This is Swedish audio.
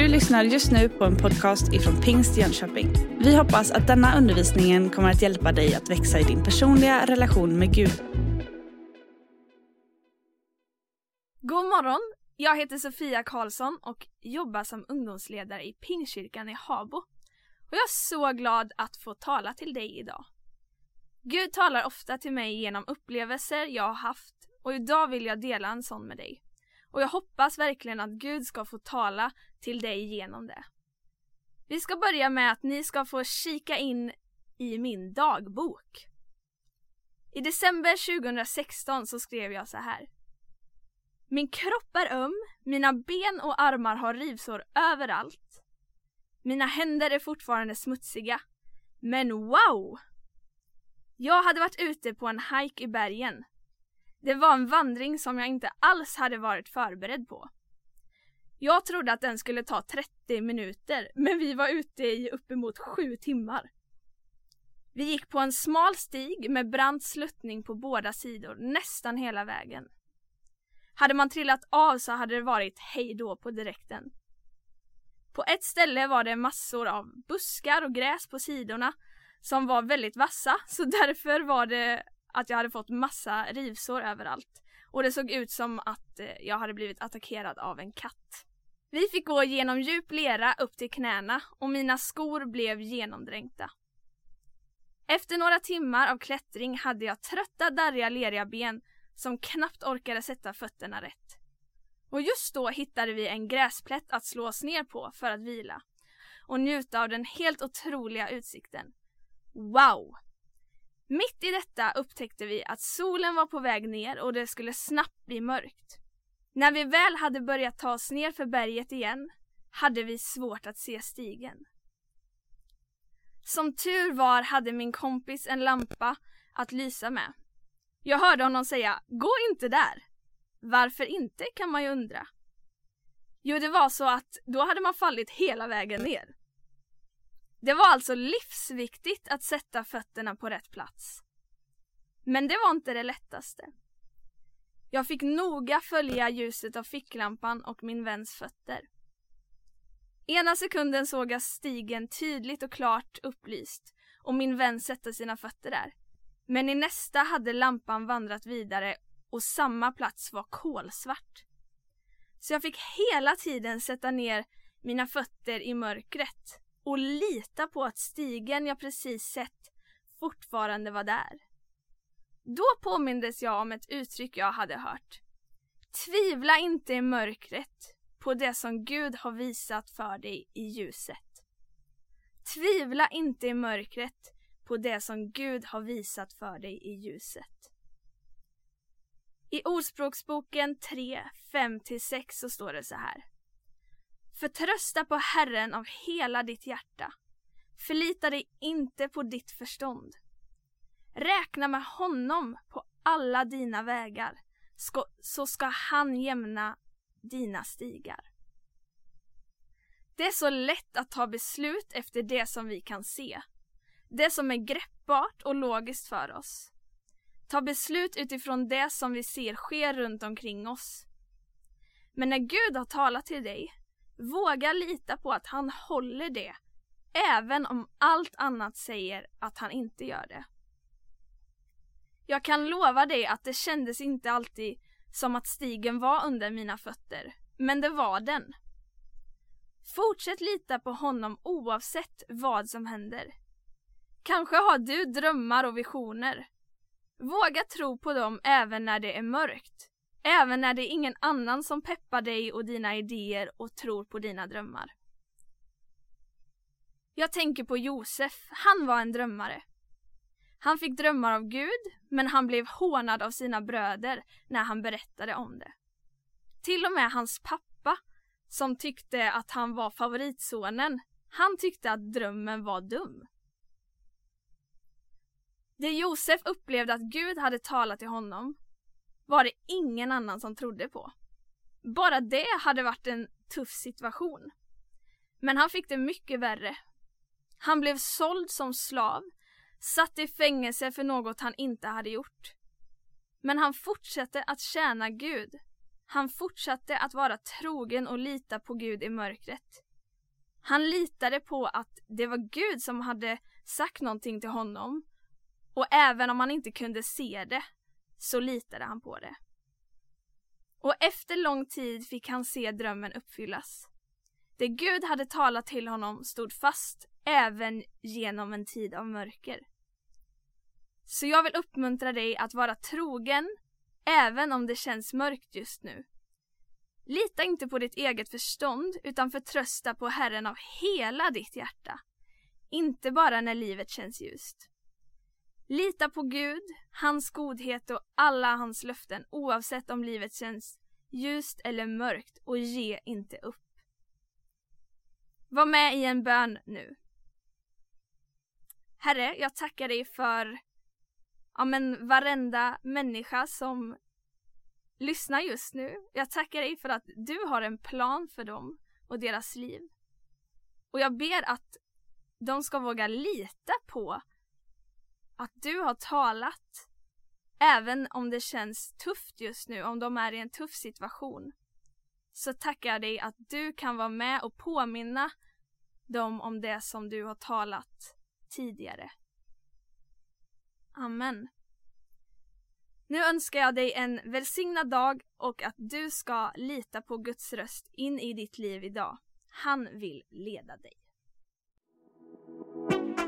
Du lyssnar just nu på en podcast ifrån Pingst Jönköping. Vi hoppas att denna undervisning kommer att hjälpa dig att växa i din personliga relation med Gud. God morgon! Jag heter Sofia Karlsson och jobbar som ungdomsledare i Pingstkyrkan i Habo. Och jag är så glad att få tala till dig idag. Gud talar ofta till mig genom upplevelser jag har haft och idag vill jag dela en sån med dig. Och jag hoppas verkligen att Gud ska få tala till dig genom det. Vi ska börja med att ni ska få kika in i min dagbok. I december 2016 så skrev jag så här. Min kropp är öm, mina ben och armar har rivsår överallt. Mina händer är fortfarande smutsiga. Men wow! Jag hade varit ute på en hike i bergen. Det var en vandring som jag inte alls hade varit förberedd på. Jag trodde att den skulle ta 30 minuter, men vi var ute i uppemot 7 timmar. Vi gick på en smal stig med brant sluttning på båda sidor nästan hela vägen. Hade man trillat av så hade det varit hej då på direkten. På ett ställe var det massor av buskar och gräs på sidorna som var väldigt vassa så därför var det att jag hade fått massa rivsår överallt. Och det såg ut som att eh, jag hade blivit attackerad av en katt. Vi fick gå genom djup lera upp till knäna och mina skor blev genomdränkta. Efter några timmar av klättring hade jag trötta, darriga, leriga ben som knappt orkade sätta fötterna rätt. Och just då hittade vi en gräsplätt att slå oss ner på för att vila och njuta av den helt otroliga utsikten. Wow! Mitt i detta upptäckte vi att solen var på väg ner och det skulle snabbt bli mörkt. När vi väl hade börjat ta oss ner för berget igen hade vi svårt att se stigen. Som tur var hade min kompis en lampa att lysa med. Jag hörde honom säga Gå inte där! Varför inte kan man ju undra. Jo, det var så att då hade man fallit hela vägen ner. Det var alltså livsviktigt att sätta fötterna på rätt plats. Men det var inte det lättaste. Jag fick noga följa ljuset av ficklampan och min väns fötter. Ena sekunden såg jag stigen tydligt och klart upplyst och min vän sätta sina fötter där. Men i nästa hade lampan vandrat vidare och samma plats var kolsvart. Så jag fick hela tiden sätta ner mina fötter i mörkret och lita på att stigen jag precis sett fortfarande var där. Då påmindes jag om ett uttryck jag hade hört. Tvivla inte i mörkret på det som Gud har visat för dig i ljuset. Tvivla inte i mörkret på det som Gud har visat för dig i ljuset. I Ordspråksboken 3, 5-6 så står det så här. Förtrösta på Herren av hela ditt hjärta. Förlita dig inte på ditt förstånd. Räkna med honom på alla dina vägar, så ska han jämna dina stigar. Det är så lätt att ta beslut efter det som vi kan se. Det som är greppbart och logiskt för oss. Ta beslut utifrån det som vi ser sker runt omkring oss. Men när Gud har talat till dig Våga lita på att han håller det, även om allt annat säger att han inte gör det. Jag kan lova dig att det kändes inte alltid som att stigen var under mina fötter, men det var den. Fortsätt lita på honom oavsett vad som händer. Kanske har du drömmar och visioner. Våga tro på dem även när det är mörkt. Även när det är ingen annan som peppar dig och dina idéer och tror på dina drömmar. Jag tänker på Josef, han var en drömmare. Han fick drömmar av Gud, men han blev hånad av sina bröder när han berättade om det. Till och med hans pappa, som tyckte att han var favoritsonen, han tyckte att drömmen var dum. Det Josef upplevde att Gud hade talat till honom var det ingen annan som trodde på. Bara det hade varit en tuff situation. Men han fick det mycket värre. Han blev såld som slav, satt i fängelse för något han inte hade gjort. Men han fortsatte att tjäna Gud. Han fortsatte att vara trogen och lita på Gud i mörkret. Han litade på att det var Gud som hade sagt någonting till honom och även om han inte kunde se det så litade han på det. Och efter lång tid fick han se drömmen uppfyllas. Det Gud hade talat till honom stod fast även genom en tid av mörker. Så jag vill uppmuntra dig att vara trogen även om det känns mörkt just nu. Lita inte på ditt eget förstånd utan förtrösta på Herren av hela ditt hjärta. Inte bara när livet känns ljust. Lita på Gud, hans godhet och alla hans löften oavsett om livet känns ljust eller mörkt och ge inte upp. Var med i en bön nu. Herre, jag tackar dig för ja, men varenda människa som lyssnar just nu. Jag tackar dig för att du har en plan för dem och deras liv. Och jag ber att de ska våga lita på att du har talat även om det känns tufft just nu, om de är i en tuff situation. Så tackar jag dig att du kan vara med och påminna dem om det som du har talat tidigare. Amen. Nu önskar jag dig en välsignad dag och att du ska lita på Guds röst in i ditt liv idag. Han vill leda dig.